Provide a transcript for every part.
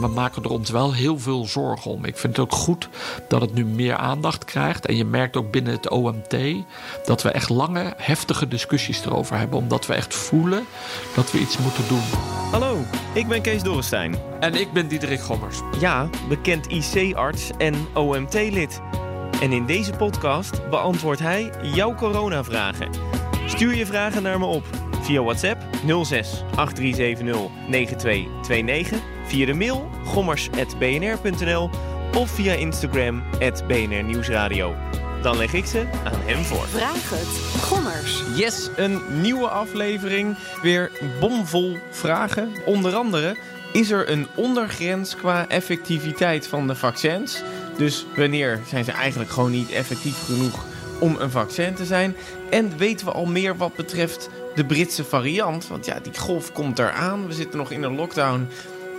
Maar we maken er ons wel heel veel zorgen om. Ik vind het ook goed dat het nu meer aandacht krijgt. En je merkt ook binnen het OMT dat we echt lange, heftige discussies erover hebben. Omdat we echt voelen dat we iets moeten doen. Hallo, ik ben Kees Dorrestein. En ik ben Diederik Gommers. Ja, bekend IC-arts en OMT-lid. En in deze podcast beantwoordt hij jouw coronavragen. Stuur je vragen naar me op via WhatsApp 06 8370 9229, via de mail gommers.bnr.nl of via Instagram BNR Nieuwsradio. Dan leg ik ze aan hem voor. Vraag het. Gommers. Yes, een nieuwe aflevering. Weer bomvol vragen. Onder andere, is er een ondergrens qua effectiviteit van de vaccins? Dus wanneer zijn ze eigenlijk gewoon niet effectief genoeg om een vaccin te zijn? En weten we al meer wat betreft de Britse variant? Want ja, die golf komt eraan. We zitten nog in een lockdown.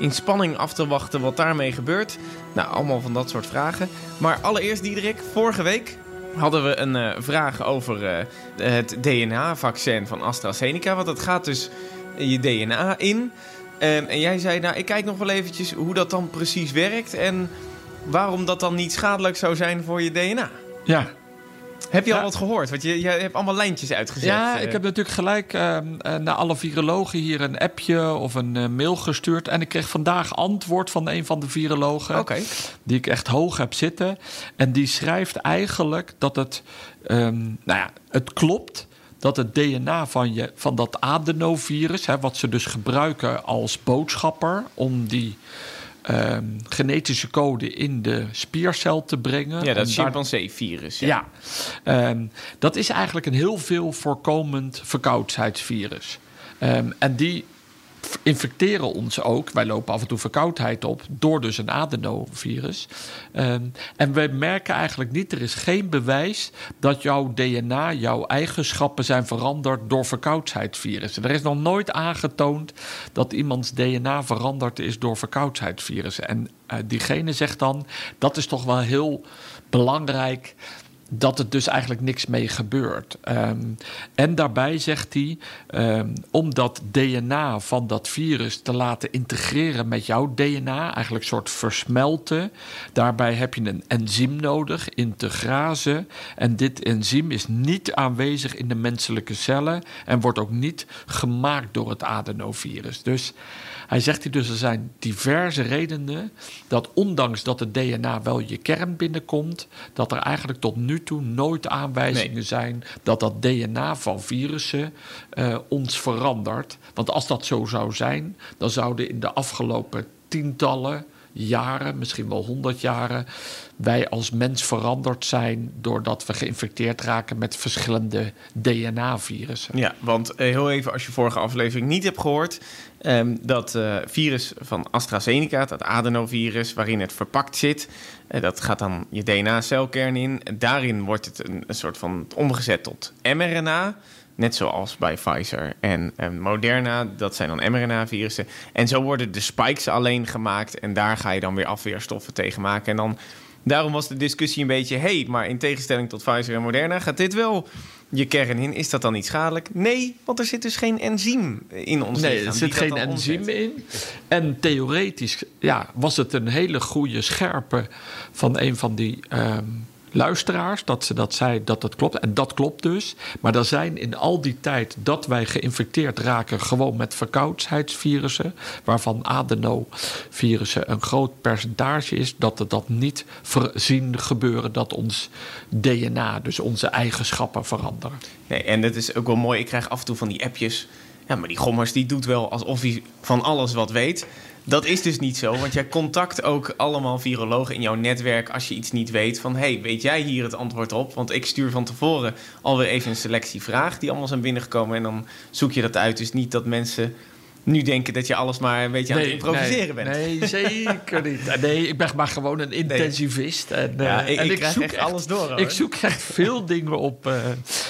In spanning af te wachten wat daarmee gebeurt. Nou, allemaal van dat soort vragen. Maar allereerst, Diederik, vorige week hadden we een uh, vraag over uh, het DNA-vaccin van AstraZeneca. Want dat gaat dus je DNA in. Um, en jij zei, nou, ik kijk nog wel eventjes hoe dat dan precies werkt. En waarom dat dan niet schadelijk zou zijn voor je DNA. Ja. Heb je al wat gehoord? Want je, je hebt allemaal lijntjes uitgezet. Ja, ik heb natuurlijk gelijk uh, naar alle virologen hier een appje of een uh, mail gestuurd. En ik kreeg vandaag antwoord van een van de virologen. Okay. Die ik echt hoog heb zitten. En die schrijft eigenlijk dat het, um, nou ja, het klopt dat het DNA van, je, van dat adenovirus, hè, wat ze dus gebruiken als boodschapper om die um, genetische code in de spiercel te brengen. Ja, dat chimpansee-virus. Ja, ja um, dat is eigenlijk een heel veel voorkomend verkoudheidsvirus. Um, en die infecteren ons ook. Wij lopen af en toe verkoudheid op door dus een adenovirus. Um, en wij merken eigenlijk niet, er is geen bewijs dat jouw DNA, jouw eigenschappen zijn veranderd door verkoudheidsvirussen. Er is nog nooit aangetoond dat iemands DNA veranderd is door verkoudheidsvirussen. En uh, diegene zegt dan, dat is toch wel heel belangrijk dat het dus eigenlijk niks mee gebeurt. Um, en daarbij zegt hij, um, om dat DNA van dat virus te laten integreren met jouw DNA, eigenlijk een soort versmelten, daarbij heb je een enzym nodig, integrase. En dit enzym is niet aanwezig in de menselijke cellen en wordt ook niet gemaakt door het adenovirus. Dus hij zegt hier dus er zijn diverse redenen dat ondanks dat het DNA wel je kern binnenkomt, dat er eigenlijk tot nu toe nooit aanwijzingen nee. zijn dat dat DNA van virussen uh, ons verandert. Want als dat zo zou zijn, dan zouden in de afgelopen tientallen jaren, misschien wel honderd jaren, wij als mens veranderd zijn doordat we geïnfecteerd raken met verschillende DNA-virussen. Ja, want heel even als je vorige aflevering niet hebt gehoord, um, dat uh, virus van AstraZeneca, dat adenovirus waarin het verpakt zit, uh, dat gaat dan je DNA-celkern in. Daarin wordt het een soort van omgezet tot mRNA. Net zoals bij Pfizer en, en Moderna, dat zijn dan mRNA-virussen. En zo worden de spikes alleen gemaakt en daar ga je dan weer afweerstoffen tegen maken. En dan, daarom was de discussie een beetje, hey, maar in tegenstelling tot Pfizer en Moderna gaat dit wel je kern in. Is dat dan niet schadelijk? Nee, want er zit dus geen enzym in ons Nee, er zit geen enzym in. En theoretisch ja, was het een hele goede scherpe van een van die... Um luisteraars dat ze dat zei dat het klopt. En dat klopt dus. Maar er zijn in al die tijd dat wij geïnfecteerd raken gewoon met verkoudheidsvirussen, waarvan adenovirussen een groot percentage is, dat we dat niet zien gebeuren dat ons DNA, dus onze eigenschappen veranderen. Nee, en dat is ook wel mooi. Ik krijg af en toe van die appjes. Ja, maar die gommers die doet wel alsof hij van alles wat weet. Dat is dus niet zo, want jij contact ook allemaal virologen in jouw netwerk als je iets niet weet. Van hey, weet jij hier het antwoord op? Want ik stuur van tevoren alweer even een selectie vragen die allemaal zijn binnengekomen en dan zoek je dat uit. Dus niet dat mensen nu denken dat je alles maar een beetje aan het improviseren nee, bent. Nee, zeker niet. Nee, ik ben maar gewoon een intensivist. En, Ja, eh, ik- en ik zoek echt alles door, hoor. Ik zoek echt veel dingen op. eh,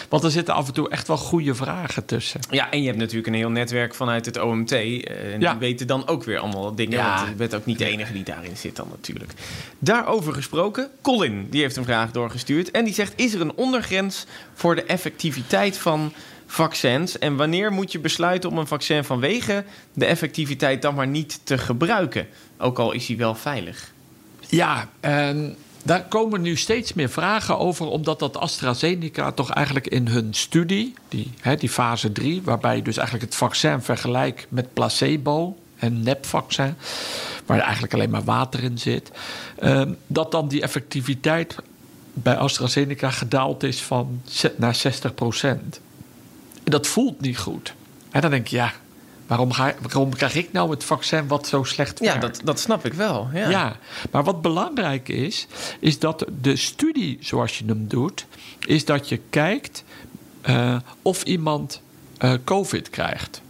want er zitten af en toe echt wel goede vragen tussen. Ja, en je hebt natuurlijk een heel netwerk vanuit het OMT. eh, en Ja. die weten dan ook weer allemaal dingen. Ja. Want je bent ook niet de enige die daarin zit dan natuurlijk. Daarover gesproken, Colin, die heeft een vraag doorgestuurd. En die zegt, is er een ondergrens voor de effectiviteit van vaccins? En wanneer moet je besluiten om een vaccin vanwege de effectiviteit dan maar niet te gebruiken? Ook al is hij wel veilig. Ja, en daar komen nu steeds meer vragen over, omdat dat AstraZeneca toch eigenlijk in hun studie, die, hè, die fase 3, waarbij je dus eigenlijk het vaccin vergelijkt met placebo en nepvaccin, waar eigenlijk alleen maar water in zit, ehm, dat dan die effectiviteit bij AstraZeneca gedaald is van naar 60 Dat voelt niet goed. En dan denk je, ja, waarom, ga, waarom krijg ik nou het vaccin wat zo slecht Ja, werkt? dat, dat snap ik wel. Ja. Ja. maar wat belangrijk is, is dat de studie zoals je hem doet, is dat je kijkt eh, of iemand eh, COVID krijgt.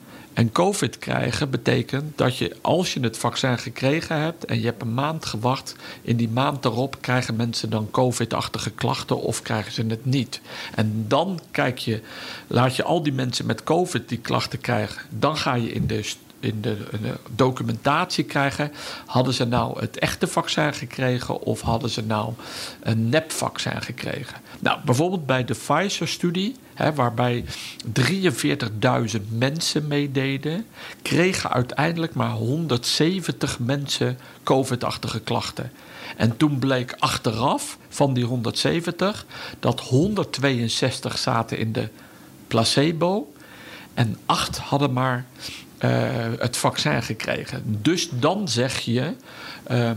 En COVID krijgen betekent dat je, als je het vaccin gekregen hebt en je hebt een maand gewacht, in die maand erop krijgen mensen dan COVID-achtige klachten of krijgen ze het niet. En dan kijk je, laat je al die mensen met COVID die klachten krijgen, dan ga je in de in de, in de documentatie krijgen. Hadden ze nou het echte vaccin gekregen of hadden ze nou een nepvaccin gekregen? Nou, bijvoorbeeld bij de Pfizer-studie, waarbij 43.000 mensen meededen, kregen uiteindelijk maar 170 mensen COVID-achtige klachten. En toen bleek achteraf van die 170 dat 162 zaten in de placebo en acht hadden maar eh, het vaccin gekregen. Dus dan zeg je eh,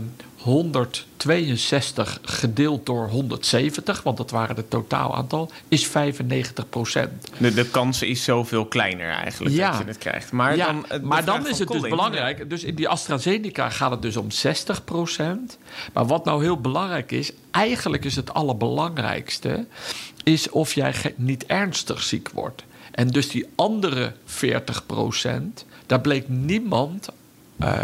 162 gedeeld door 170, want dat waren het totaal aantal, is 95 procent. De, de kans is zoveel kleiner eigenlijk Ja. dat je het krijgt. Maar ja, dan, eh, maar dan is het dus belangrijk. Dus in die AstraZeneca gaat het dus om 60% Maar wat nou heel belangrijk is, eigenlijk is het allerbelangrijkste, is of jij niet ernstig ziek wordt. En dus die andere 40% daar bleek niemand eh,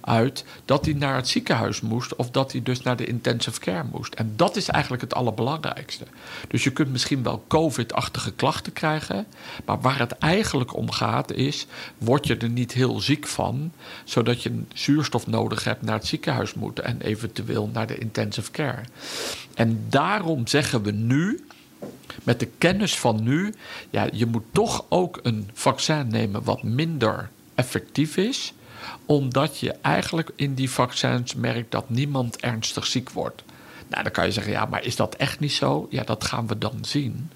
uit dat hij naar het ziekenhuis moest of dat hij dus naar de intensive care moest. En dat is eigenlijk het allerbelangrijkste. Dus je kunt misschien wel COVID-achtige klachten krijgen, maar waar het eigenlijk om gaat is, word je er niet heel ziek van, zodat je zuurstof nodig hebt naar het ziekenhuis moet en eventueel naar de intensive care. En daarom zeggen we nu, met de kennis van nu, ja, je moet toch ook een vaccin nemen wat minder effectief is, omdat je eigenlijk in die vaccins merkt dat niemand ernstig ziek wordt. Nou, dan kan je zeggen, ja, maar is dat echt niet zo? Ja, dat gaan we dan zien.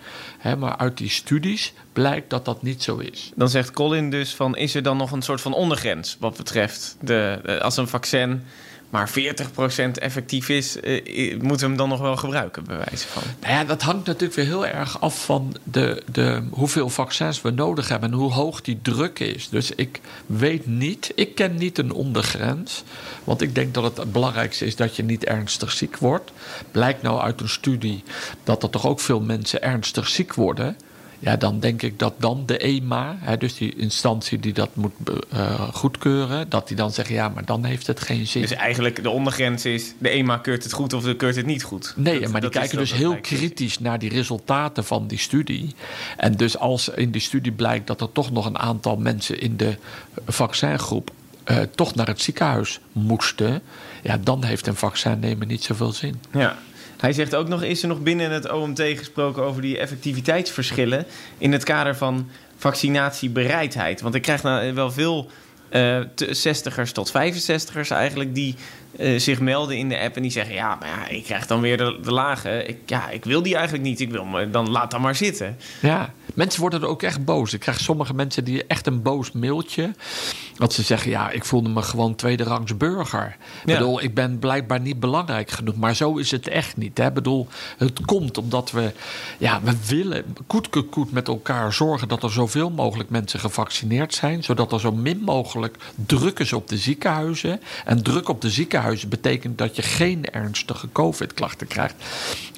Maar uit die studies blijkt dat dat niet zo is. Dan zegt Colin dus van, is er dan nog een soort van ondergrens wat betreft de, als een vaccin maar 40% effectief is, eh, moeten we hem dan nog wel gebruiken, bij wijze van? Nou ja, dat hangt natuurlijk weer heel erg af van de, de, hoeveel vaccins we nodig hebben en hoe hoog die druk is. Dus ik weet niet, ik ken niet een ondergrens. Want ik denk dat het het belangrijkste is dat je niet ernstig ziek wordt. Blijkt nou uit een studie dat er toch ook veel mensen ernstig ziek worden. Ja, dan denk ik dat dan de EMA, hè, dus die instantie die dat moet uh, goedkeuren, dat die dan zeggen: ja, maar dan heeft het geen zin. Dus eigenlijk de ondergrens is: de EMA keurt het goed of de keurt het niet goed. Nee, dat, maar die kijken dus heel kritisch naar die resultaten van die studie. En dus als in die studie blijkt dat er toch nog een aantal mensen in de vaccingroep uh, toch naar het ziekenhuis moesten, ja, dan heeft een vaccin nemen niet zoveel zin. Ja. Hij zegt ook nog: is er nog binnen het OMT gesproken over die effectiviteitsverschillen in het kader van vaccinatiebereidheid? Want ik krijg nou wel veel uh, 60ers tot 65ers eigenlijk die uh, zich melden in de app en die zeggen: Ja, maar ja, ik krijg dan weer de, de lage. Ik, ja, ik wil die eigenlijk niet. Ik wil me, dan laat dan maar zitten. Ja, mensen worden er ook echt boos. Ik krijg sommige mensen die echt een boos mailtje. Dat ze zeggen: Ja, ik voelde me gewoon tweederangs burger. Ja. Ik bedoel, ik ben blijkbaar niet belangrijk genoeg. Maar zo is het echt niet. Hè? Ik bedoel, het komt omdat we, ja, we willen koet, koet, koet met elkaar zorgen dat er zoveel mogelijk mensen gevaccineerd zijn. Zodat er zo min mogelijk druk is op de ziekenhuizen. En druk op de ziekenhuizen betekent dat je geen ernstige COVID-klachten krijgt.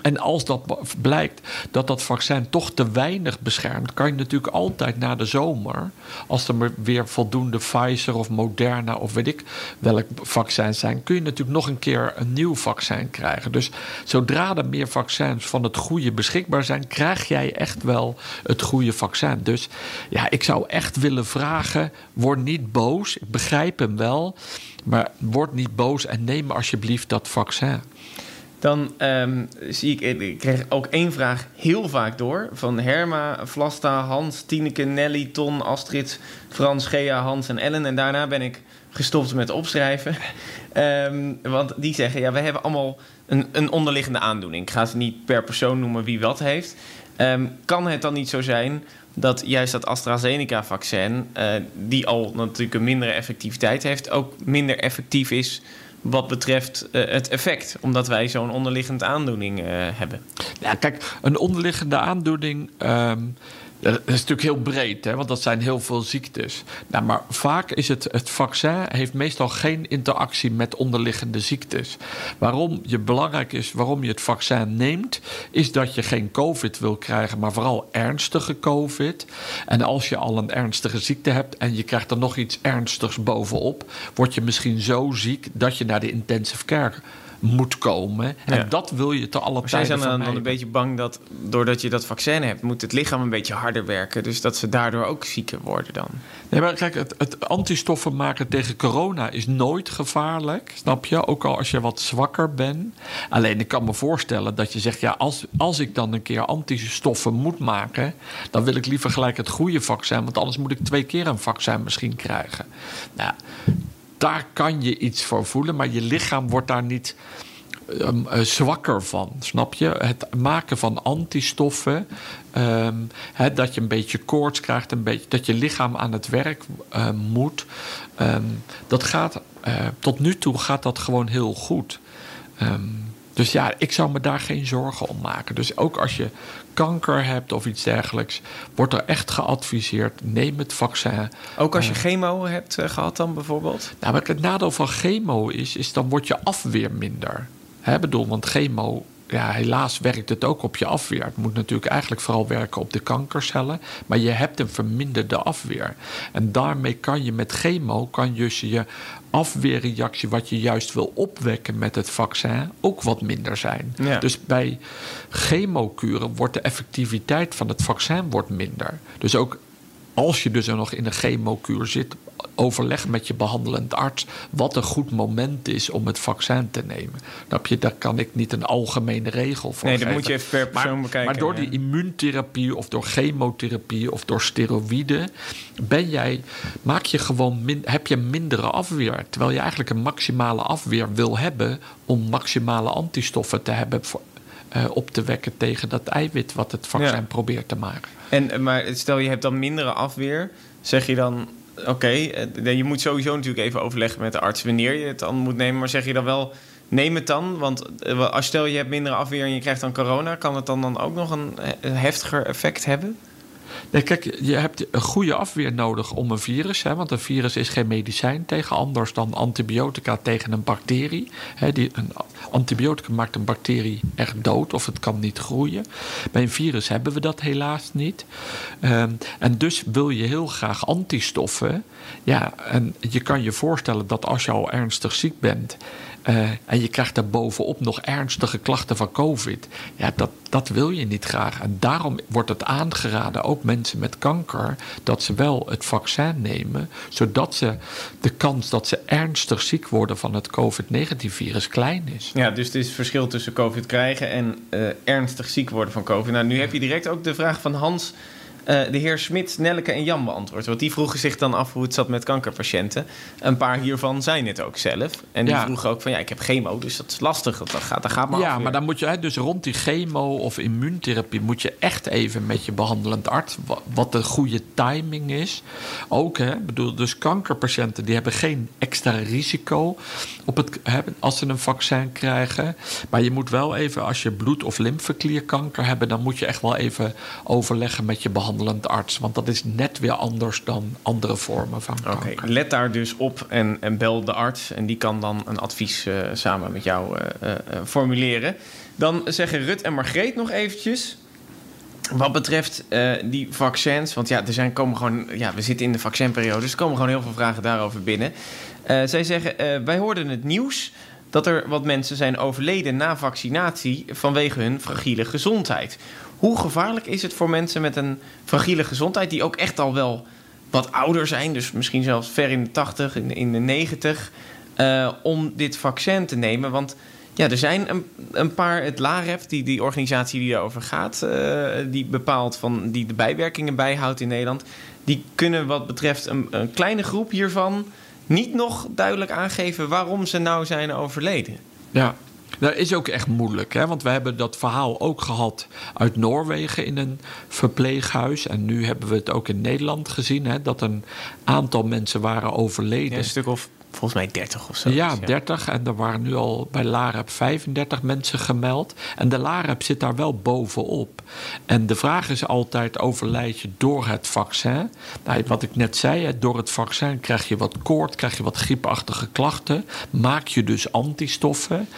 En als dat blijkt dat dat vaccin toch te weinig beschermt, kan je natuurlijk altijd na de zomer, als er weer voldoende Pfizer of Moderna of weet ik welk vaccin zijn, kun je natuurlijk nog een keer een nieuw vaccin krijgen. Dus zodra er meer vaccins van het goede beschikbaar zijn, krijg jij echt wel het goede vaccin. Dus ja, ik zou echt willen vragen: word niet boos. Ik begrijp hem wel, maar word niet boos en neem alsjeblieft dat vaccin. Dan um, zie ik, ik kreeg ook één vraag heel vaak door. Van Herma, Vlasta, Hans, Tineke, Nelly, Ton, Astrid, Frans, Gea, Hans en Ellen. En daarna ben ik gestopt met opschrijven. Um, want die zeggen, ja, we hebben allemaal een, een onderliggende aandoening. Ik ga ze niet per persoon noemen wie wat heeft. Um, kan het dan niet zo zijn dat juist dat AstraZeneca-vaccin... Uh, die al natuurlijk een mindere effectiviteit heeft... ook minder effectief is wat betreft uh, het effect, omdat wij zo'n onderliggende aandoening uh, hebben. Ja, kijk, een onderliggende aandoening. Um, dat is natuurlijk heel breed, hè, want dat zijn heel veel ziektes. Nou, maar vaak is het, het vaccin heeft meestal geen interactie met onderliggende ziektes. Waarom je belangrijk is, waarom je het vaccin neemt, is dat je geen COVID wil krijgen, maar vooral ernstige COVID. En als je al een ernstige ziekte hebt en je krijgt er nog iets ernstigs bovenop, word je misschien zo ziek dat je naar de intensive care moet komen. En dat wil je te alle tijden Zij zijn dan, een beetje bang dat doordat je dat vaccin hebt... moet het lichaam een beetje harder werken. Dus dat ze daardoor ook zieker worden dan. Nee, maar kijk, het, het antistoffen maken tegen corona is nooit gevaarlijk. Snap je? Ook al als je wat zwakker bent. Alleen ik kan me voorstellen dat je zegt... ja, als, als ik dan een keer antistoffen moet maken... dan wil ik liever gelijk het goede vaccin... want anders moet ik twee keer een vaccin misschien krijgen. Nou, daar kan je iets voor voelen, maar je lichaam wordt daar niet um, uh, zwakker van. Snap je? Het maken van antistoffen, um, dat je een beetje koorts krijgt, een beetje, dat je lichaam aan het werk uh, moet. Dat gaat, uh, tot nu toe gaat dat gewoon heel goed. Dus ja, ik zou me daar geen zorgen om maken. Dus ook als je kanker hebt of iets dergelijks, wordt er echt geadviseerd: neem het vaccin. Ook als je uh, chemo hebt uh, gehad, dan bijvoorbeeld? Nou, wat het nadeel van chemo is, is dan wordt je afweer minder. Hè, bedoel, want chemo ja, helaas werkt het ook op je afweer. Het moet natuurlijk eigenlijk vooral werken op de kankercellen. Maar je hebt een verminderde afweer. En daarmee kan je met chemo, kan je je afweerreactie, wat je juist wil opwekken met het vaccin, ook wat minder zijn. Ja. Dus bij chemokuren wordt de effectiviteit van het vaccin wordt minder. Dus ook als je dus er nog in een chemokuur zit, overleg met je behandelend arts wat een goed moment is om het vaccin te nemen. Snap je, daar kan ik niet een algemene regel voor Nee, dat moet je even per persoon maar, bekijken. Maar door die immuuntherapie of door chemotherapie of door steroïden ben jij, maak je gewoon min, heb je mindere afweer. Terwijl je eigenlijk een maximale afweer wil hebben om maximale antistoffen te hebben voor, uh, op te wekken tegen dat eiwit wat het vaccin ja. probeert te maken. En, maar stel je hebt dan mindere afweer, zeg je dan oké, okay, je moet sowieso natuurlijk even overleggen met de arts wanneer je het dan moet nemen. Maar zeg je dan wel, neem het dan. Want als stel je hebt mindere afweer en je krijgt dan corona, kan het dan, dan ook nog een heftiger effect hebben? Nee, kijk, je hebt een goede afweer nodig om een virus. Hè, want een virus is geen medicijn tegen, anders dan antibiotica tegen een bacterie. Hè, die, een antibiotica maakt een bacterie echt dood of het kan niet groeien. Bij een virus hebben we dat helaas niet. Um, en dus wil je heel graag antistoffen. Ja, en je kan je voorstellen dat als je al ernstig ziek bent. Uh, en je krijgt daar bovenop nog ernstige klachten van COVID. Ja, dat, dat wil je niet graag. En daarom wordt het aangeraden, ook mensen met kanker, dat ze wel het vaccin nemen, zodat ze de kans dat ze ernstig ziek worden van het COVID-19-virus klein is. Ja, dus het is het verschil tussen COVID krijgen en uh, ernstig ziek worden van COVID. Nou, nu heb je direct ook de vraag van Hans. Uh, de heer Smit, Nelleke en Jan beantwoord. Want die vroegen zich dan af hoe het zat met kankerpatiënten. Een paar hiervan zijn het ook zelf. En die ja. vroegen ook van ja, ik heb chemo, dus dat is lastig. Dat gaat, dat gaat maar Ja, maar dan moet je dus rond die chemo of immuuntherapie... moet je echt even met je behandelend arts... wat de goede timing is. Ook, hè, bedoel, dus kankerpatiënten... die hebben geen extra risico op het, hè, als ze een vaccin krijgen. Maar je moet wel even, als je bloed- of lymfeklierkanker hebt... dan moet je echt wel even overleggen met je behandelend behandelend arts. Want dat is net weer anders dan andere vormen van kanker. let daar dus op en, en bel de arts. En die kan dan een advies eh, samen met jou eh, eh, formuleren. Dan zeggen Rut en Margreet nog eventjes. Wat betreft die vaccins, want ja, er zijn, komen gewoon, ja, we zitten in de vaccinperiode, dus er komen gewoon heel veel vragen daarover binnen. Zij zeggen, wij hoorden het nieuws dat er wat mensen zijn overleden na vaccinatie vanwege hun fragiele gezondheid. Hoe gevaarlijk is het voor mensen met een fragiele gezondheid, die ook echt al wel wat ouder zijn, dus misschien zelfs ver in de 80, in, de 90, eh, om dit vaccin te nemen? Want ja, er zijn een, een paar, het LAREF, die, die organisatie die daarover gaat, eh, die bepaalt van, die de bijwerkingen bijhoudt in Nederland, die kunnen wat betreft een, een kleine groep hiervan niet nog duidelijk aangeven waarom ze nou zijn overleden. Ja, dat is ook echt moeilijk. Hè? Want we hebben dat verhaal ook gehad uit Noorwegen in een verpleeghuis. En nu hebben we het ook in Nederland gezien. Hè? Dat een aantal mensen waren overleden. Ja, een stuk of volgens mij 30 of zo. Ja, 30. En er waren nu al bij LAREP 35 mensen gemeld. En de LAREP zit daar wel bovenop. En de vraag is altijd: overlijd je door het vaccin? Nou, wat ik net zei, door het vaccin krijg je wat koord, krijg je wat griepachtige klachten. Maak je dus antistoffen.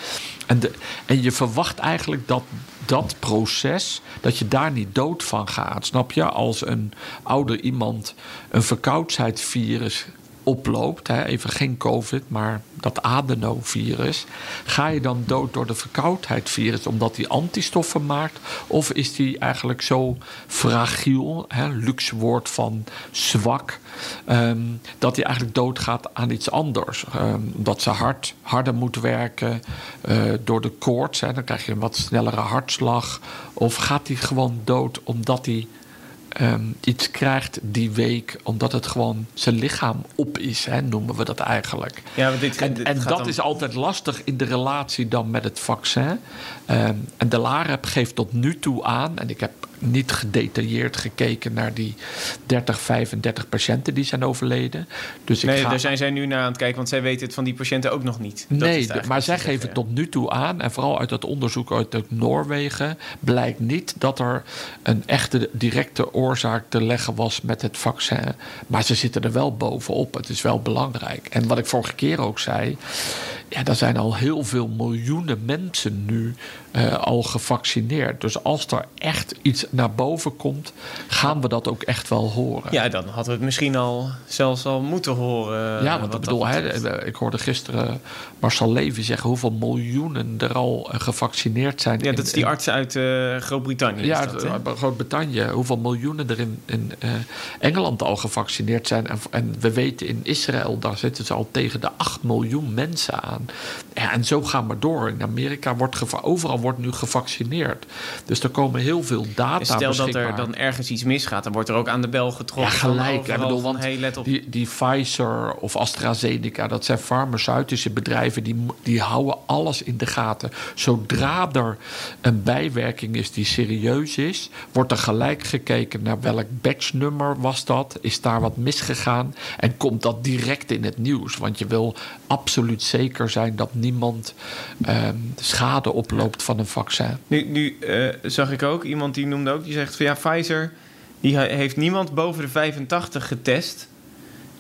En, de, en je verwacht eigenlijk dat dat proces, dat je daar niet dood van gaat. Snap je? Als een ouder iemand een verkoudheidsvirus oploopt, hè, even geen COVID, maar dat adenovirus, ga je dan dood door de verkoudheidsvirus omdat die antistoffen maakt? Of is die eigenlijk zo fragiel, hè, luxe woord van zwak, ehm, dat hij eigenlijk doodgaat aan iets anders? Ehm, omdat ze hard, harder moet werken eh, door de koorts, hè, dan krijg je een wat snellere hartslag. Of gaat hij gewoon dood omdat hij ehm, iets krijgt die week, omdat het gewoon zijn lichaam op is, hè, noemen we dat eigenlijk. Ja, want dit, En, dit en dat is altijd lastig in de relatie dan met het vaccin. Ehm, en de LAREP geeft tot nu toe aan, en ik heb niet gedetailleerd gekeken naar die 30, 35 patiënten die zijn overleden. Dus ik Nee, ga, daar zijn zij nu naar aan het kijken, want zij weten het van die patiënten ook nog niet. Dat Nee, het maar zij geven ja. tot nu toe aan, en vooral uit dat onderzoek uit Noorwegen, blijkt niet dat er een echte directe oorzaak te leggen was met het vaccin. Maar ze zitten er wel bovenop. Het is wel belangrijk. En wat ik vorige keer ook zei. Ja, er zijn al heel veel miljoenen mensen nu eh, al gevaccineerd. Dus als er echt iets naar boven komt, gaan we dat ook echt wel horen. Ja, dan hadden we het misschien al zelfs al moeten horen. Ja, eh, want ik bedoel, hè, eh, ik hoorde gisteren Marcel Levy zeggen hoeveel miljoenen er al gevaccineerd zijn. Ja, in- dat is die arts uit Groot-Brittannië. Ja, Groot-Brittannië, hoeveel miljoenen er in, in Engeland al gevaccineerd zijn. En, en we weten in Israël, daar zitten ze al tegen de 8 miljoen mensen aan. Ja, en zo gaan we door. In Amerika wordt overal wordt nu gevaccineerd. Dus er komen heel veel data En stel dat er beschikbaar. dan ergens iets misgaat, dan wordt er ook aan de bel Ja, getrokken. van gelijk. Ik bedoel, want hey, let op. die, die Pfizer of AstraZeneca, dat zijn farmaceutische bedrijven, die, die houden alles in de gaten. Zodra er een bijwerking is die serieus is, wordt er gelijk gekeken naar welk batchnummer was dat, is daar wat misgegaan en komt dat direct in het nieuws. Want je wil absoluut zeker zijn dat niemand ehm, schade oploopt van een vaccin. Nu, nu eh, zag ik ook iemand die noemde ook, die zegt van ja, Pfizer die he- heeft niemand boven de 85 getest.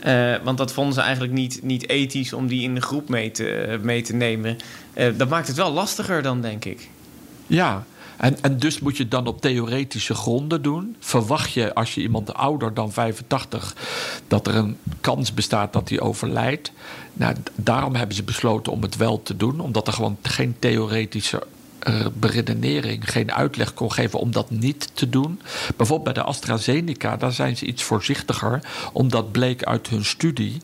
Eh, want dat vonden ze eigenlijk niet, niet ethisch om die in de groep mee te, mee te nemen. Eh, dat maakt het wel lastiger dan, denk ik. Ja, en, en dus moet je het dan op theoretische gronden doen. Verwacht je als je iemand ouder dan 85 dat er een kans bestaat dat hij overlijdt? Nou, daarom hebben ze besloten om het wel te doen, omdat er gewoon geen theoretische eh, beredenering, geen uitleg kon geven om dat niet te doen. Bijvoorbeeld bij de AstraZeneca, daar zijn ze iets voorzichtiger, omdat bleek uit hun studie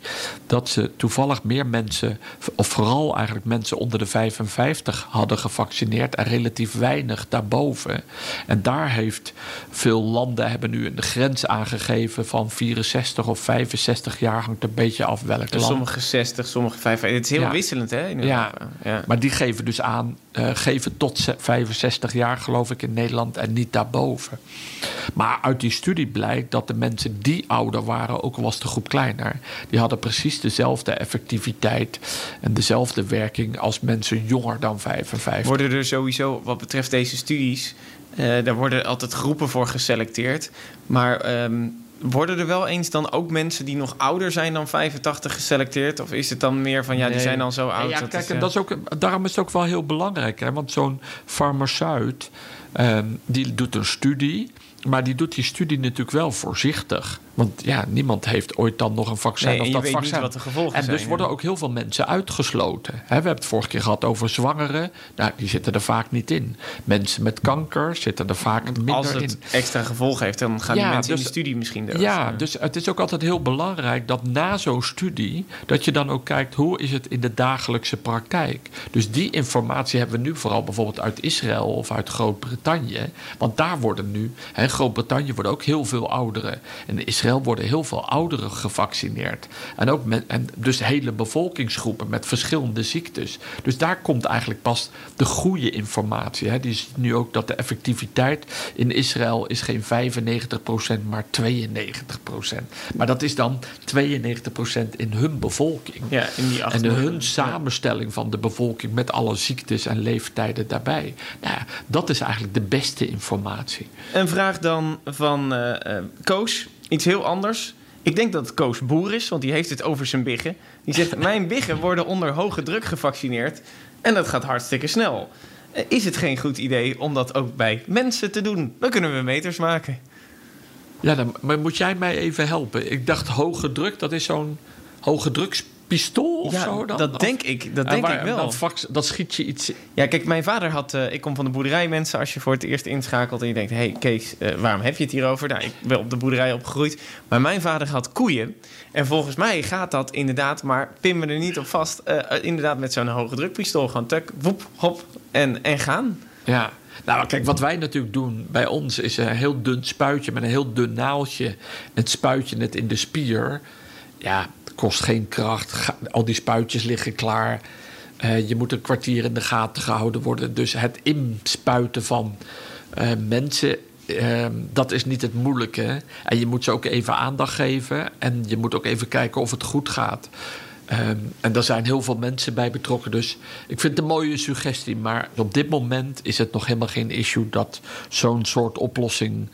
dat ze toevallig meer mensen, of vooral eigenlijk mensen onder de 55 hadden gevaccineerd en relatief weinig daarboven. En daar heeft veel landen hebben nu een grens aangegeven van 64 of 65 jaar, hangt een beetje af welk Dus land. sommige 60, sommige 55. Het is heel Ja. wisselend, hè? In Ja. Ja. Maar die geven dus aan, eh, geven tot ze- 65 jaar geloof ik in Nederland en niet daarboven. Maar uit die studie blijkt dat de mensen die ouder waren, ook al was de groep kleiner, die hadden precies dezelfde effectiviteit en dezelfde werking als mensen jonger dan 55. Worden er sowieso, wat betreft deze studies, Eh, daar worden altijd groepen voor geselecteerd. Maar ehm, worden er wel eens dan ook mensen die nog ouder zijn dan 85 geselecteerd? Of is het dan meer van ja, die Nee. zijn al zo oud? Ja, dat kijk, is, en eh, dat is ook, daarom is het ook wel heel belangrijk. Hè? Want zo'n farmaceut, ehm, die doet een studie. Maar die doet die studie natuurlijk wel voorzichtig. Want ja, niemand heeft ooit dan nog een vaccin Nee, of en je dat weet niet vaccin. wat de gevolgen en dus zijn, worden ja. ook heel veel mensen uitgesloten. We hebben het vorige keer gehad over zwangeren. Nou, die zitten er vaak niet in. Mensen met kanker zitten er vaak minder als in. het extra gevolgen heeft, dan gaan die mensen in dus- de studie misschien eruit. Ja, dus het is ook altijd heel belangrijk dat na zo'n studie... dat je dan ook kijkt hoe is het in de dagelijkse praktijk. Dus die informatie hebben we nu vooral bijvoorbeeld uit Israël of uit Groot-Brittannië. Want daar worden nu, in Groot-Brittannië worden ook heel veel ouderen. En in Israël worden heel veel ouderen gevaccineerd. En ook met, en dus hele bevolkingsgroepen met verschillende ziektes. Dus daar komt eigenlijk pas de goede informatie. Hè. Die is nu ook dat de effectiviteit in Israël is geen 95%, maar 92%. Maar dat is dan 92% in hun bevolking. Ja, in die En hun samenstelling van de bevolking met alle ziektes en leeftijden daarbij. Nou ja, dat is eigenlijk de beste informatie. Een vraag dan van eh, Koos. Iets heel anders. Ik denk dat het Koos boer is, want die heeft het over zijn biggen. Die zegt, mijn biggen worden onder hoge druk gevaccineerd. En dat gaat hartstikke snel. Eh, Is het geen goed idee om dat ook bij mensen te doen? Dan kunnen we meters maken. Ja, dan maar moet jij mij even helpen. Ik dacht hoge druk, dat is zo'n hoge drukspistool of ja, zo dan? dat denk ik, dat En denk waar- ik wel. Dat, dat schiet je iets... Ja, kijk, mijn vader had... eh, ik kom van de boerderij, mensen. Als je voor het eerst inschakelt en je denkt... hé, hey, Kees, eh, waarom heb je het hierover? Nou, ik ben op de boerderij opgegroeid. Maar mijn vader had koeien. En volgens mij gaat dat inderdaad... maar pin me er niet op vast... eh, inderdaad met zo'n hoge drukpistool. Gewoon tuk, woep, hop en, en gaan. Ja, nou kijk, wat wij natuurlijk doen bij ons is een heel dun spuitje met een heel dun naaldje. En spuit je het in de spier. Ja, het kost geen kracht. Al die spuitjes liggen klaar. Eh, je moet een kwartier in de gaten gehouden worden. Dus het inspuiten van eh, mensen. ehm, dat is niet het moeilijke. En je moet ze ook even aandacht geven. En je moet ook even kijken of het goed gaat. Ehm, en daar zijn heel veel mensen bij betrokken. Dus ik vind het een mooie suggestie. Maar op dit moment is het nog helemaal geen issue dat zo'n soort oplossing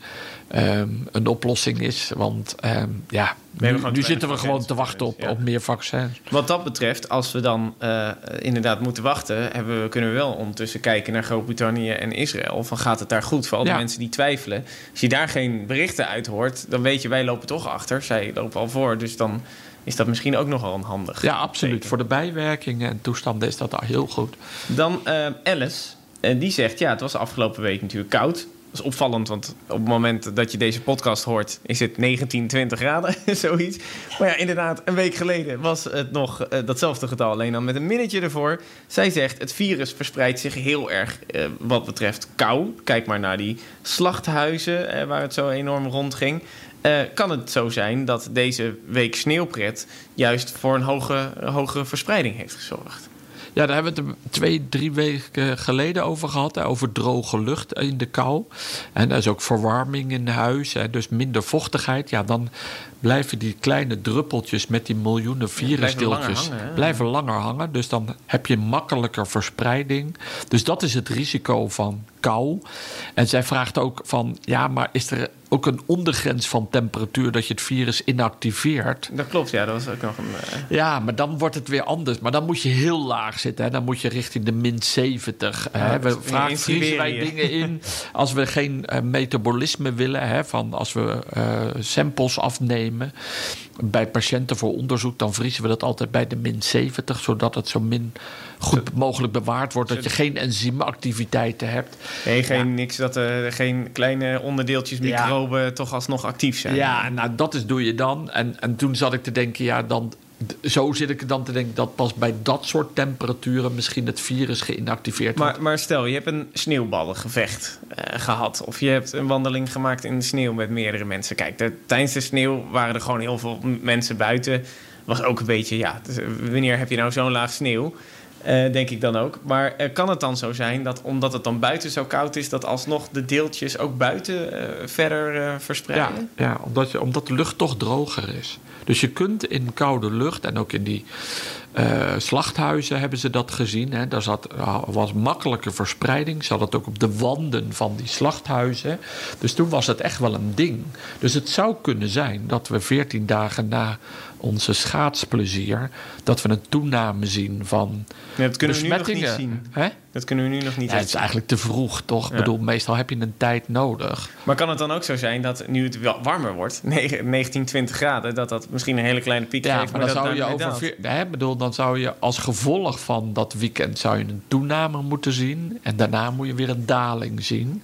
ehm, een oplossing is. Want ehm, ja, nu, zitten we gewoon te wachten op, ja. op meer vaccins. Wat dat betreft, als we dan eh, inderdaad moeten wachten... Hebben we, kunnen we wel ondertussen kijken naar Groot-Brittannië en Israël. Van gaat het daar goed? Voor al die Ja. mensen die twijfelen. Als je daar geen berichten uit hoort... dan weet je, wij lopen toch achter. Zij lopen al voor. Dus dan is dat misschien ook nogal een handig. Ja, absoluut. teken. Voor de bijwerkingen en toestanden is dat al heel goed. Dan eh, Alice, en die zegt... ja, het was afgelopen week natuurlijk koud. Is opvallend, want op het moment dat je deze podcast hoort... is het 19, 20 graden, zoiets. Maar ja, inderdaad, een week geleden was het nog eh, datzelfde getal... alleen dan met een minnetje ervoor. Zij zegt, het virus verspreidt zich heel erg eh, wat betreft kou. Kijk maar naar die slachthuizen eh, waar het zo enorm rondging. Eh, kan het zo zijn dat deze week sneeuwpret... juist voor een hoge, hogere verspreiding heeft gezorgd? Ja, daar hebben we het twee, drie weken geleden over gehad. Over droge lucht in de kou. En er is ook verwarming in huis. Hè, dus minder vochtigheid. Ja, dan blijven die kleine druppeltjes met die miljoenen virusdeeltjes hè? blijven langer hangen. Dus dan heb je makkelijker verspreiding. Dus dat is het risico van kou. En zij vraagt ook van, ja, maar is er ook een ondergrens van temperatuur dat je het virus inactiveert? Dat klopt, ja, dat was ook nog een... eh, Ja, maar dan wordt het weer anders. Maar dan moet je heel laag zitten. Hè? Dan moet je richting de min 70. Ja, hè? We vragen vriezen wij Siberië. dingen in als we geen eh, metabolisme willen. Hè? Van als we eh, samples afnemen bij patiënten voor onderzoek, dan vriezen we dat altijd bij de min 70, zodat het zo min goed mogelijk bewaard wordt. Dat je geen enzymactiviteiten hebt. Nee, geen, niks dat er geen kleine onderdeeltjes, Ja. microben toch alsnog actief zijn. Ja, nou dat is doe je dan. En, en toen zat ik te denken, ja, dan, zo zit ik dan te denken dat pas bij dat soort temperaturen misschien het virus geïnactiveerd wordt. Maar, maar stel, je hebt een sneeuwballengevecht eh, gehad. Of je hebt een wandeling gemaakt in de sneeuw met meerdere mensen. Kijk, de- tijdens de sneeuw waren er gewoon heel veel mensen buiten. Was ook een beetje, ja, dus, eh, wanneer heb je nou zo'n laag sneeuw? Eh, denk ik dan ook. Maar kan het dan zo zijn dat omdat het dan buiten zo koud is, dat alsnog de deeltjes ook buiten eh, verder eh, Ja, verspreiden? ja omdat, je, omdat de lucht toch droger is. Dus je kunt in koude lucht en ook in die eh, slachthuizen hebben ze dat gezien. Hè. Daar zat, was makkelijke verspreiding. Ze hadden het ook op de wanden van die slachthuizen. Dus toen was het echt wel een ding. Dus het zou kunnen zijn dat we veertien dagen na onze schaatsplezier... dat we een toename zien van Ja, dat kunnen we nu nog niet zien. Hè? Dat kunnen we nu nog niet Ja, het is zien. eigenlijk te vroeg, toch? Ik bedoel, meestal heb je een tijd nodig. Maar kan het dan ook zo zijn dat nu het warmer wordt, 9 19, 20 graden, dat dat misschien een hele kleine piek Ja, geeft, maar maar, dan dat zou je over hè, bedoel, dan zou je als gevolg van dat weekend zou je een toename moeten zien. En daarna moet je weer een daling zien.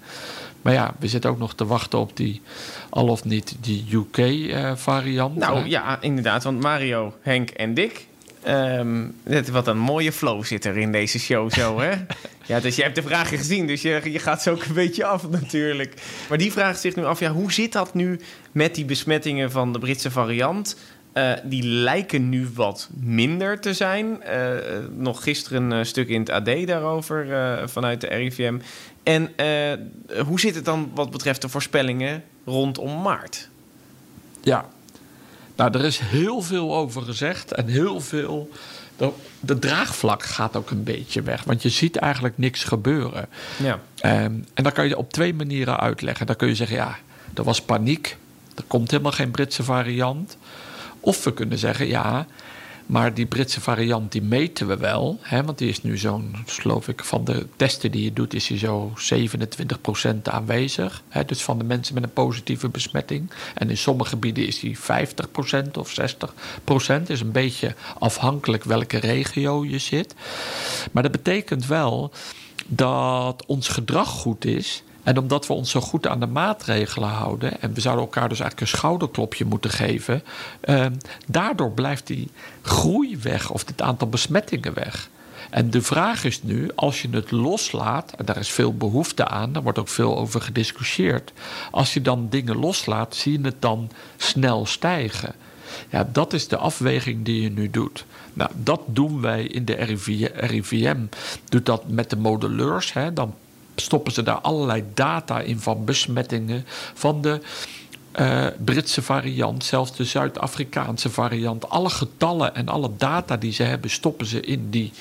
Maar ja, we zitten ook nog te wachten op die, al of niet, die UK-variant. Nou ja, inderdaad, want Mario, Henk en Dick. ehm, wat een mooie flow zit er in deze show zo, hè? ja, dus jij hebt de vragen gezien, dus je, je gaat zo ook een beetje af natuurlijk. Maar die vraagt zich nu af, ja, hoe zit dat nu met die besmettingen van de Britse variant? Eh, die lijken nu wat minder te zijn. Eh, eh, nog gisteren een stuk in het AD daarover eh, vanuit de RIVM. En eh, hoe zit het dan wat betreft de voorspellingen rondom maart? Ja. Nou, er is heel veel over gezegd en heel veel. De, de draagvlak gaat ook een beetje weg, want je ziet eigenlijk niks gebeuren. Ja. Ehm, en dan kan je op twee manieren uitleggen. Dan kun je zeggen, ja, er was paniek. Er komt helemaal geen Britse variant. Of we kunnen zeggen, ja, maar die Britse variant die meten we wel. Hè, want die is nu zo'n, geloof ik, van de testen die je doet, is die zo 27% aanwezig. Hè, dus van de mensen met een positieve besmetting. En in sommige gebieden is die 50% of 60%. Is een beetje afhankelijk welke regio je zit. Maar dat betekent wel dat ons gedrag goed is. En omdat we ons zo goed aan de maatregelen houden. en we zouden elkaar dus eigenlijk een schouderklopje moeten geven. eh, daardoor blijft die groei weg of het aantal besmettingen weg. En de vraag is nu, als je het loslaat, en daar is veel behoefte aan, daar wordt ook veel over gediscussieerd. Als je dan dingen loslaat, zie je het dan snel stijgen. Ja, dat is de afweging die je nu doet. Nou, dat doen wij in de RIV RIVM. Doet dat met de modelleurs. Hè. Dan stoppen ze daar allerlei data in van besmettingen, van de eh, Britse variant, zelfs de Zuid-Afrikaanse variant. Alle getallen en alle data die ze hebben, stoppen ze in die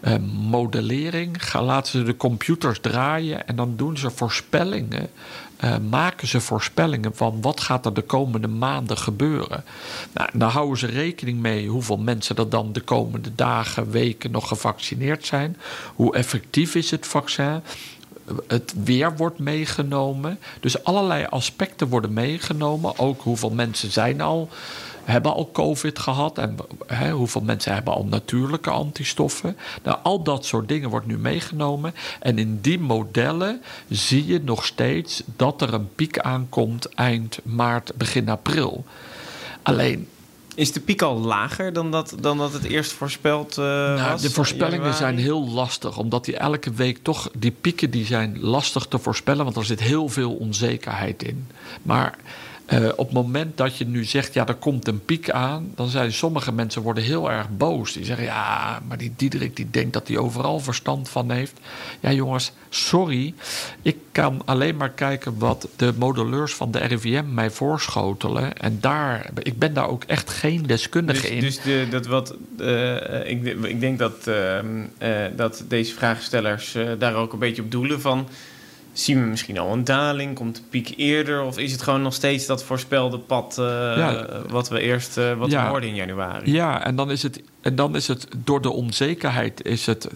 eh, modellering. Gaan, laten ze de computers draaien en dan doen ze voorspellingen. eh, maken ze voorspellingen van wat gaat er de komende maanden gebeuren. Nou, dan houden ze rekening mee hoeveel mensen er dan de komende dagen, weken nog gevaccineerd zijn. Hoe effectief is het vaccin? Het weer wordt meegenomen. Dus allerlei aspecten worden meegenomen. Ook hoeveel mensen zijn al, hebben al COVID gehad. En hè, hoeveel mensen hebben al natuurlijke antistoffen. Nou, al dat soort dingen wordt nu meegenomen. En in die modellen zie je nog steeds dat er een piek aankomt eind maart, begin april. Alleen, Is de piek al lager dan dat, dan dat het eerst voorspeld eh, Nou, was? de voorspellingen januari? zijn heel lastig, omdat die elke week toch die pieken die zijn lastig te voorspellen, want er zit heel veel onzekerheid in. Maar eh, op het moment dat je nu zegt, ja, er komt een piek aan, dan zijn sommige mensen worden heel erg boos. Die zeggen, ja, maar die Diederik die denkt dat hij overal verstand van heeft. Ja, jongens, sorry, ik kan alleen maar kijken wat de modelleurs van de RIVM mij voorschotelen. En daar, ik ben daar ook echt geen deskundige Dus, in. dus de, dat wat, eh, ik, ik denk dat, ehm, eh, dat deze vraagstellers daar ook een beetje op doelen van... Zien we misschien al een daling? Komt de piek eerder? Of is het gewoon nog steeds dat voorspelde pad eh, Ja. wat we eerst eh, wat Ja. we hoorden in januari? Ja, en dan is het, en dan is het door de onzekerheid is het,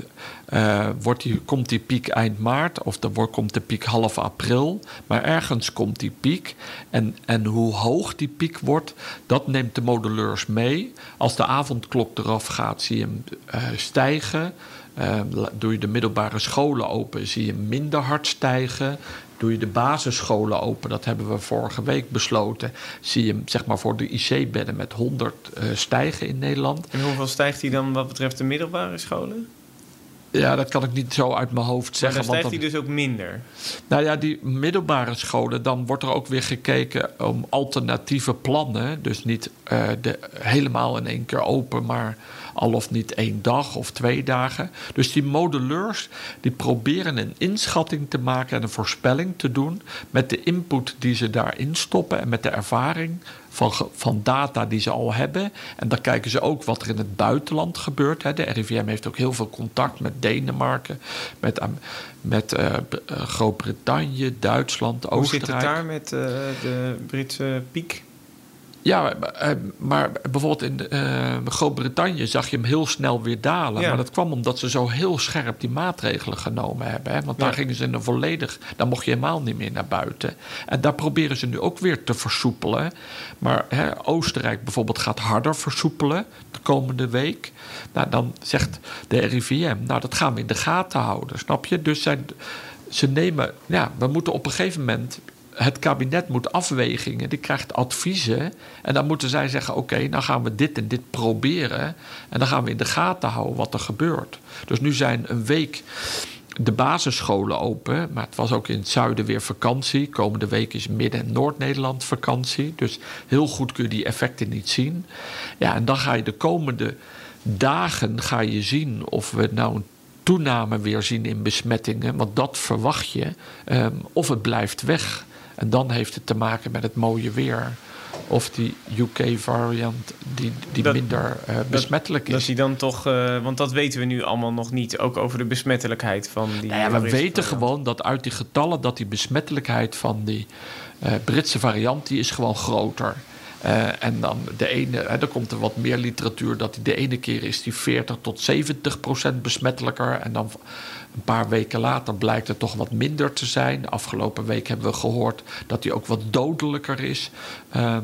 eh, wordt die, komt die piek eind maart of dan wordt, komt de piek half april. Maar ergens komt die piek. En, en hoe hoog die piek wordt, dat neemt de modelleurs mee. Als de avondklok eraf gaat, zie je hem stijgen. Eh, la- doe je de middelbare scholen open, zie je minder hard stijgen. Doe je de basisscholen open, dat hebben we vorige week besloten, zie je zeg maar voor de IC-bedden met 100 eh, stijgen in Nederland. En hoeveel stijgt hij dan wat betreft de middelbare scholen? Ja, dat kan ik niet zo uit mijn hoofd Maar zeggen. dan stijgt hij dus ook minder. Nou ja, die middelbare scholen, dan wordt er ook weer gekeken om alternatieve plannen. Dus niet eh, de, helemaal in één keer open, maar al of niet één dag of twee dagen. Dus die modeleurs die proberen een inschatting te maken en een voorspelling te doen met de input die ze daarin stoppen en met de ervaring van, van data die ze al hebben. En dan kijken ze ook wat er in het buitenland gebeurt. Hè. De RIVM heeft ook heel veel contact met Denemarken, met, met eh, eh, Groot-Brittannië, Duitsland, Hoe Oostenrijk. zit het daar met eh, de Britse piek? Ja, eh, maar bijvoorbeeld in eh, Groot-Brittannië zag je hem heel snel weer dalen. Ja. Maar dat kwam omdat ze zo heel scherp die maatregelen genomen hebben. Hè? Want daar Ja. gingen ze in een volledig... Dan mocht je helemaal niet meer naar buiten. En daar proberen ze nu ook weer te versoepelen. Maar hè, Oostenrijk bijvoorbeeld gaat harder versoepelen de komende week. Nou, dan zegt de RIVM, nou dat gaan we in de gaten houden, snap je? Dus zij, ze nemen... Ja, we moeten op een gegeven moment het kabinet moet afwegingen, die krijgt adviezen. En dan moeten zij zeggen: oké, dan gaan we dit en dit proberen. En dan gaan we in de gaten houden wat er gebeurt. Dus nu zijn een week de basisscholen open. Maar het was ook in het zuiden weer vakantie. Komende week is Midden- en Noord-Nederland vakantie. Dus heel goed kun je die effecten niet zien. Ja, en dan ga je de komende dagen ga je zien of we nou een toename weer zien in besmettingen. Want dat verwacht je. ehm, of het blijft weg. En dan heeft het te maken met het mooie weer. Of die UK-variant die, die Dat- minder eh, besmettelijk Dat is. hij dan toch, eh, want dat weten we nu allemaal nog niet, ook over de besmettelijkheid van die. Nou ja, we weten gewoon dat uit die getallen dat die besmettelijkheid van die eh, Britse variant die is gewoon groter. Eh, en dan de ene, hè, er komt er wat meer literatuur dat die de ene keer is die 40 tot 70 procent besmettelijker. En dan een paar weken later blijkt het toch wat minder te zijn. Afgelopen week hebben we gehoord dat die ook wat dodelijker is ehm,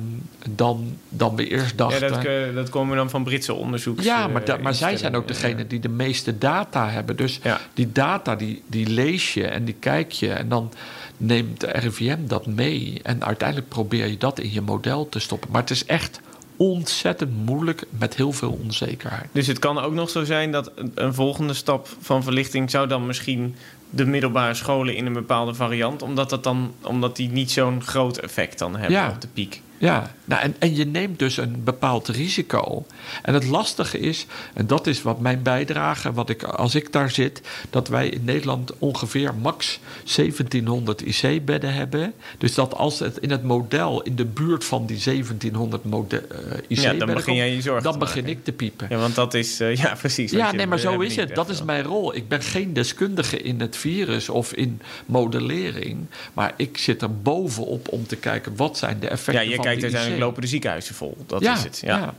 dan, dan we eerst Ja, dachten. dat, eh, dat komen dan van Britse onderzoeks. Ja, eh, maar, da- maar zij zijn ook degene die de meeste data hebben. Dus Ja. die data die, die lees je en die kijk je. En dan neemt de RIVM dat mee. En uiteindelijk probeer je dat in je model te stoppen. Maar het is echt ontzettend moeilijk met heel veel onzekerheid. Dus het kan ook nog zo zijn dat een- volgende stap van verlichting zou dan misschien de middelbare scholen in een bepaalde variant, omdat, dat dan, omdat die niet zo'n groot effect dan hebben Ja. op de piek. Ja, nou, en, en je neemt dus een bepaald risico. En het lastige is, en dat is wat mijn bijdrage, wat ik, als ik daar zit, dat wij in Nederland ongeveer max 1700 IC-bedden hebben. Dus dat als het in het model in de buurt van die 1700 mode- eh, IC-bedden dan begin jij je zorgen dan begin ik te piepen. Ja, want dat is, eh, ja precies. Ja, nee, maar zo is het. Dat is mijn rol. Ik ben geen deskundige in het virus of in modellering. Maar ik zit er bovenop om te kijken wat zijn de effecten Ja, van die uiteindelijk lopen de ziekenhuizen vol. Dat ja, is het. Ja. ja.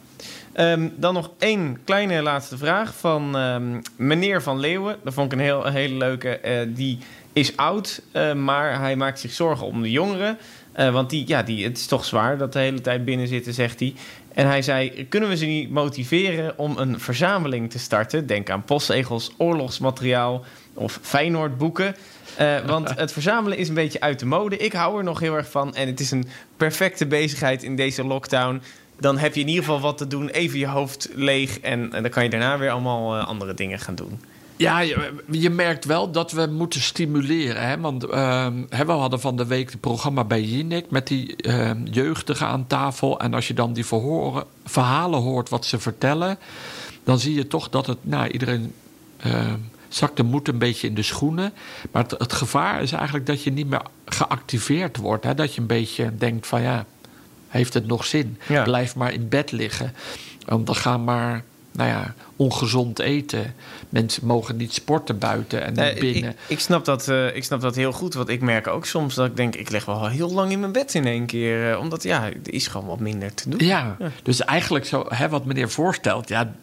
Ehm, dan nog één kleine laatste vraag van ehm, meneer Van Leeuwen. Dat vond ik een, heel, een hele leuke. Eh, die is oud, eh, maar hij maakt zich zorgen om de jongeren. Eh, want die, ja, die, het is toch zwaar dat de hele tijd binnen zitten, zegt hij. En hij zei, kunnen we ze niet motiveren om een verzameling te starten? Denk aan postzegels, oorlogsmateriaal of Feyenoordboeken. Eh, want het verzamelen is een beetje uit de mode. Ik hou er nog heel erg van. En het is een perfecte bezigheid in deze lockdown. Dan heb je in ieder geval wat te doen. Even je hoofd leeg. En, dan kan je daarna weer allemaal eh, andere dingen gaan doen. Ja, je, je merkt wel dat we moeten stimuleren. Hè? Want ehm, we hadden van de week het programma bij Jinek met die ehm, jeugdigen aan tafel. En als je dan die verhoren, verhalen hoort wat ze vertellen, dan zie je toch dat het, nou, iedereen ehm, zakt de moed een beetje in de schoenen. Maar het, het gevaar is eigenlijk dat je niet meer geactiveerd wordt. Hè? Dat je een beetje denkt van ja, heeft het nog zin? Ja. Blijf maar in bed liggen. Want dan gaan maar, nou ja, ongezond eten. Mensen mogen niet sporten buiten en binnen. ik, ik, snap dat, eh, ik snap dat heel goed. Want ik merk ook soms dat ik denk... ik leg wel heel lang in mijn bed in één keer. eh, omdat ja, er is gewoon wat minder te doen. Ja, dus eigenlijk zo, hè, wat meneer voorstelt, ja,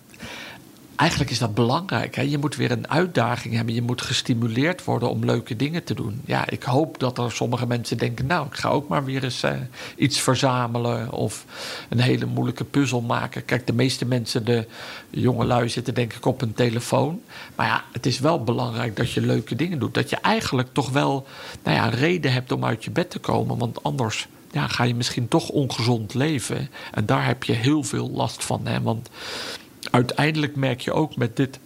eigenlijk is dat belangrijk. Hè? Je moet weer een uitdaging hebben. Je moet gestimuleerd worden om leuke dingen te doen. Ja, ik hoop dat er sommige mensen denken, nou, ik ga ook maar weer eens eh, iets verzamelen of een hele moeilijke puzzel maken. Kijk, de meeste mensen, de jongelui, zitten denk ik op een telefoon. Maar ja, het is wel belangrijk dat je leuke dingen doet. Dat je eigenlijk toch wel, nou ja, reden hebt om uit je bed te komen, want anders ja, ga je misschien toch ongezond leven. En daar heb je heel veel last van. Hè? Want uiteindelijk merk je ook met dit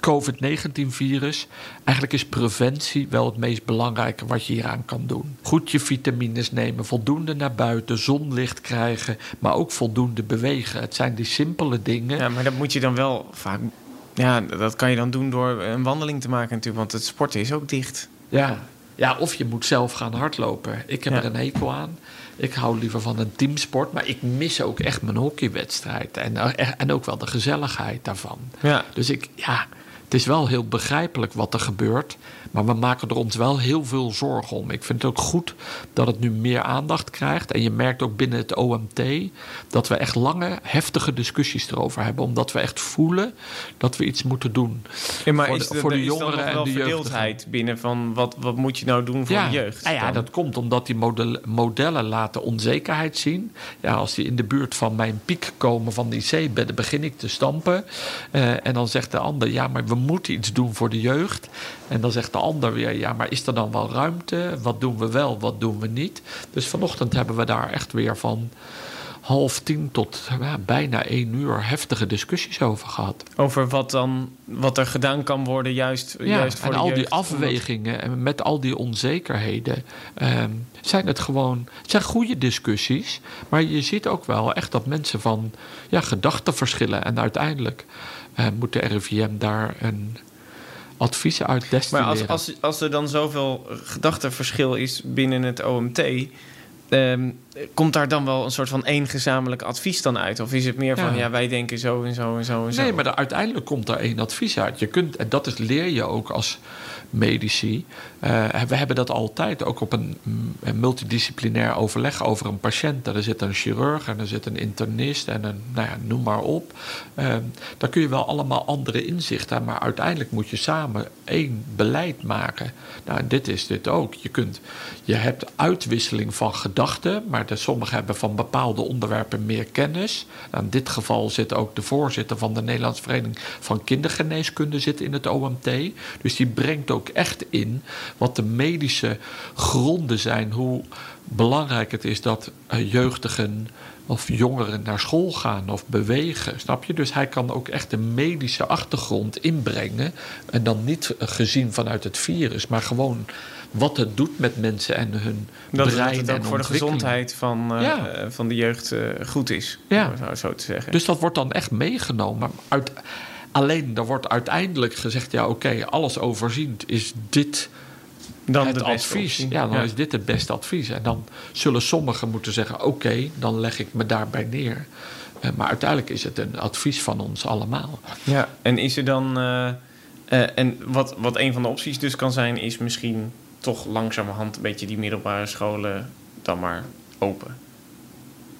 COVID-19-virus. Eigenlijk is preventie wel het meest belangrijke wat je hieraan kan doen. Goed je vitamines nemen, voldoende naar buiten, zonlicht krijgen, maar ook voldoende bewegen. Het zijn die simpele dingen. Ja, maar dat moet je dan wel vaak... Ja, dat kan je dan doen door een wandeling te maken natuurlijk, want het sporten is ook dicht. Ja. Ja, of je moet zelf gaan hardlopen. Ik heb Ja. er een hekel aan. Ik hou liever van een teamsport, maar ik mis ook echt mijn hockeywedstrijd. En, eh, en ook wel de gezelligheid daarvan. Ja. Dus ik, ja, het is wel heel begrijpelijk wat er gebeurt. Maar we maken er ons wel heel veel zorgen om. Ik vind het ook goed dat het nu meer aandacht krijgt. En je merkt ook binnen het OMT dat we echt lange, heftige discussies erover hebben. Omdat we echt voelen dat we iets moeten doen. Ja, maar Voor is, de- voor de is dan jongeren en de verdeeldheid binnen van wat, wat moet je nou doen voor ja, de jeugd? nou ja, dat komt omdat die model- modellen laten onzekerheid zien. Ja, als die in de buurt van mijn piek komen van die zeebedden, begin ik te stampen. Eh, en dan zegt de ander, ja, maar we moeten iets doen voor de jeugd. En dan zegt de ander weer, ja, maar is er dan wel ruimte? Wat doen we wel, wat doen we niet? Dus vanochtend hebben we daar echt weer van half tien tot ja, bijna één uur heftige discussies over gehad. Over wat, dan, wat er gedaan kan worden juist, Ja, juist voor en de al jeugd. die afwegingen en met al die onzekerheden ehm, zijn het gewoon het zijn goede discussies. Maar je ziet ook wel echt dat mensen van ja, gedachten verschillen. En uiteindelijk eh, moet de RIVM daar een advies uit Maar destilleren. als, als, als er dan zoveel gedachtenverschil is binnen het OMT... ehm, komt daar dan wel een soort van één gezamenlijk advies dan uit? Of is het meer van, Ja. ja, wij denken zo en zo en zo en zo? Nee, maar er- uiteindelijk komt er één advies uit. Je kunt, en dat is, leer je ook als medici. Eh, we hebben dat altijd, ook op een, multidisciplinair overleg over een patiënt. Er zit een chirurg en er zit een internist en een, nou ja, noem maar op. Eh, daar kun je wel allemaal andere inzichten aan, maar uiteindelijk moet je samen één beleid maken. Nou, en dit is dit ook. Je, kunt, je hebt uitwisseling van gedachten, maar de, sommigen hebben van bepaalde onderwerpen meer kennis. Nou, in dit geval zit ook de voorzitter van de Nederlandse Vereniging van Kindergeneeskunde zit in het OMT. Dus die brengt ook echt in wat de medische gronden zijn, hoe belangrijk het is dat eh, jeugdigen of jongeren naar school gaan of bewegen. Snap je? Dus hij kan ook echt de medische achtergrond inbrengen. En dan niet eh, gezien vanuit het virus, maar gewoon wat het doet met mensen en hun dat, dat brein het en ook voor de gezondheid van, eh, Ja. van de jeugd goed is. Ja. Om het zo te zeggen. Dus dat wordt dan echt meegenomen. Uit, alleen, er wordt uiteindelijk gezegd... ja, oké, alles overziend is dit dan het advies. optie. Ja, dan is dit het beste advies. En dan zullen sommigen moeten zeggen... oké, dan leg ik me daarbij neer. Eh, maar uiteindelijk is het een advies van ons allemaal. Ja, en is er dan. eh, eh, en wat, wat een van de opties dus kan zijn, is misschien toch langzamerhand een beetje die middelbare scholen dan maar open.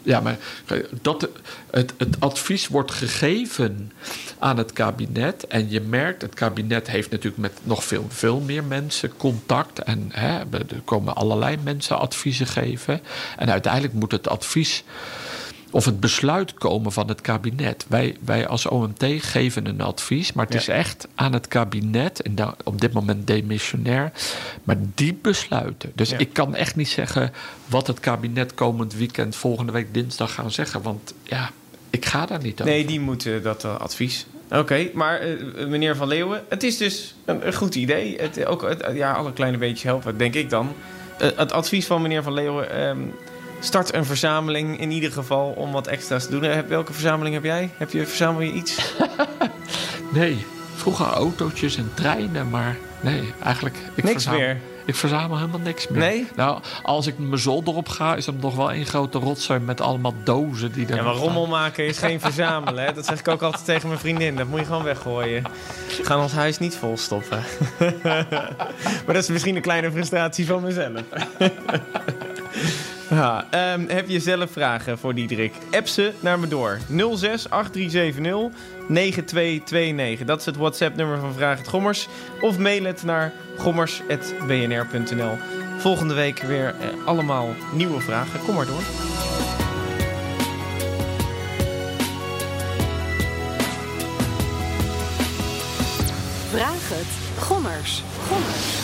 Ja, maar dat, het, het advies wordt gegeven aan het kabinet. En je merkt, het kabinet heeft natuurlijk met nog veel, veel meer mensen contact. En hè, er komen allerlei mensen adviezen geven. En uiteindelijk moet het advies of het besluit komen van het kabinet. Wij, wij als OMT geven een advies, maar het Ja. is echt aan het kabinet, en dan op dit moment demissionair, maar die besluiten. Dus Ja. ik kan echt niet zeggen wat het kabinet komend weekend, volgende week dinsdag gaan zeggen, want ja, ik ga daar niet over. Nee, die moeten dat eh, advies. Oké, maar eh, meneer Van Leeuwen, het is dus een, een goed idee. Het, ook, het, ja, alle kleine beetjes helpen, denk ik dan. Eh, het advies van meneer Van Leeuwen, ehm, start een verzameling in ieder geval om wat extra's te doen. Eh, welke verzameling heb jij? Heb je, verzamel je iets? Nee, vroeger autootjes en treinen, maar nee, eigenlijk... Ik Niks verzamel, meer. Ik verzamel helemaal niks meer. Nee? Nou, als ik mijn zolder op ga, is er nog wel één grote rotzooi met allemaal dozen die er Ja, maar rommel maken is geen verzamelen. Hè? Dat zeg ik ook altijd tegen mijn vriendin. Dat moet je gewoon weggooien. We gaan ons huis niet volstoppen. maar dat is misschien een kleine frustratie van mezelf. ja, ehm, heb je zelf vragen voor Diederik? App ze naar me door. 06 8370 9229. Dat is het WhatsApp-nummer van Vraag het Gommers. Of mail het naar gommers.bnr.nl. Volgende week weer eh, allemaal nieuwe vragen. Kom maar door. Vraag het. Gommers. Gommers.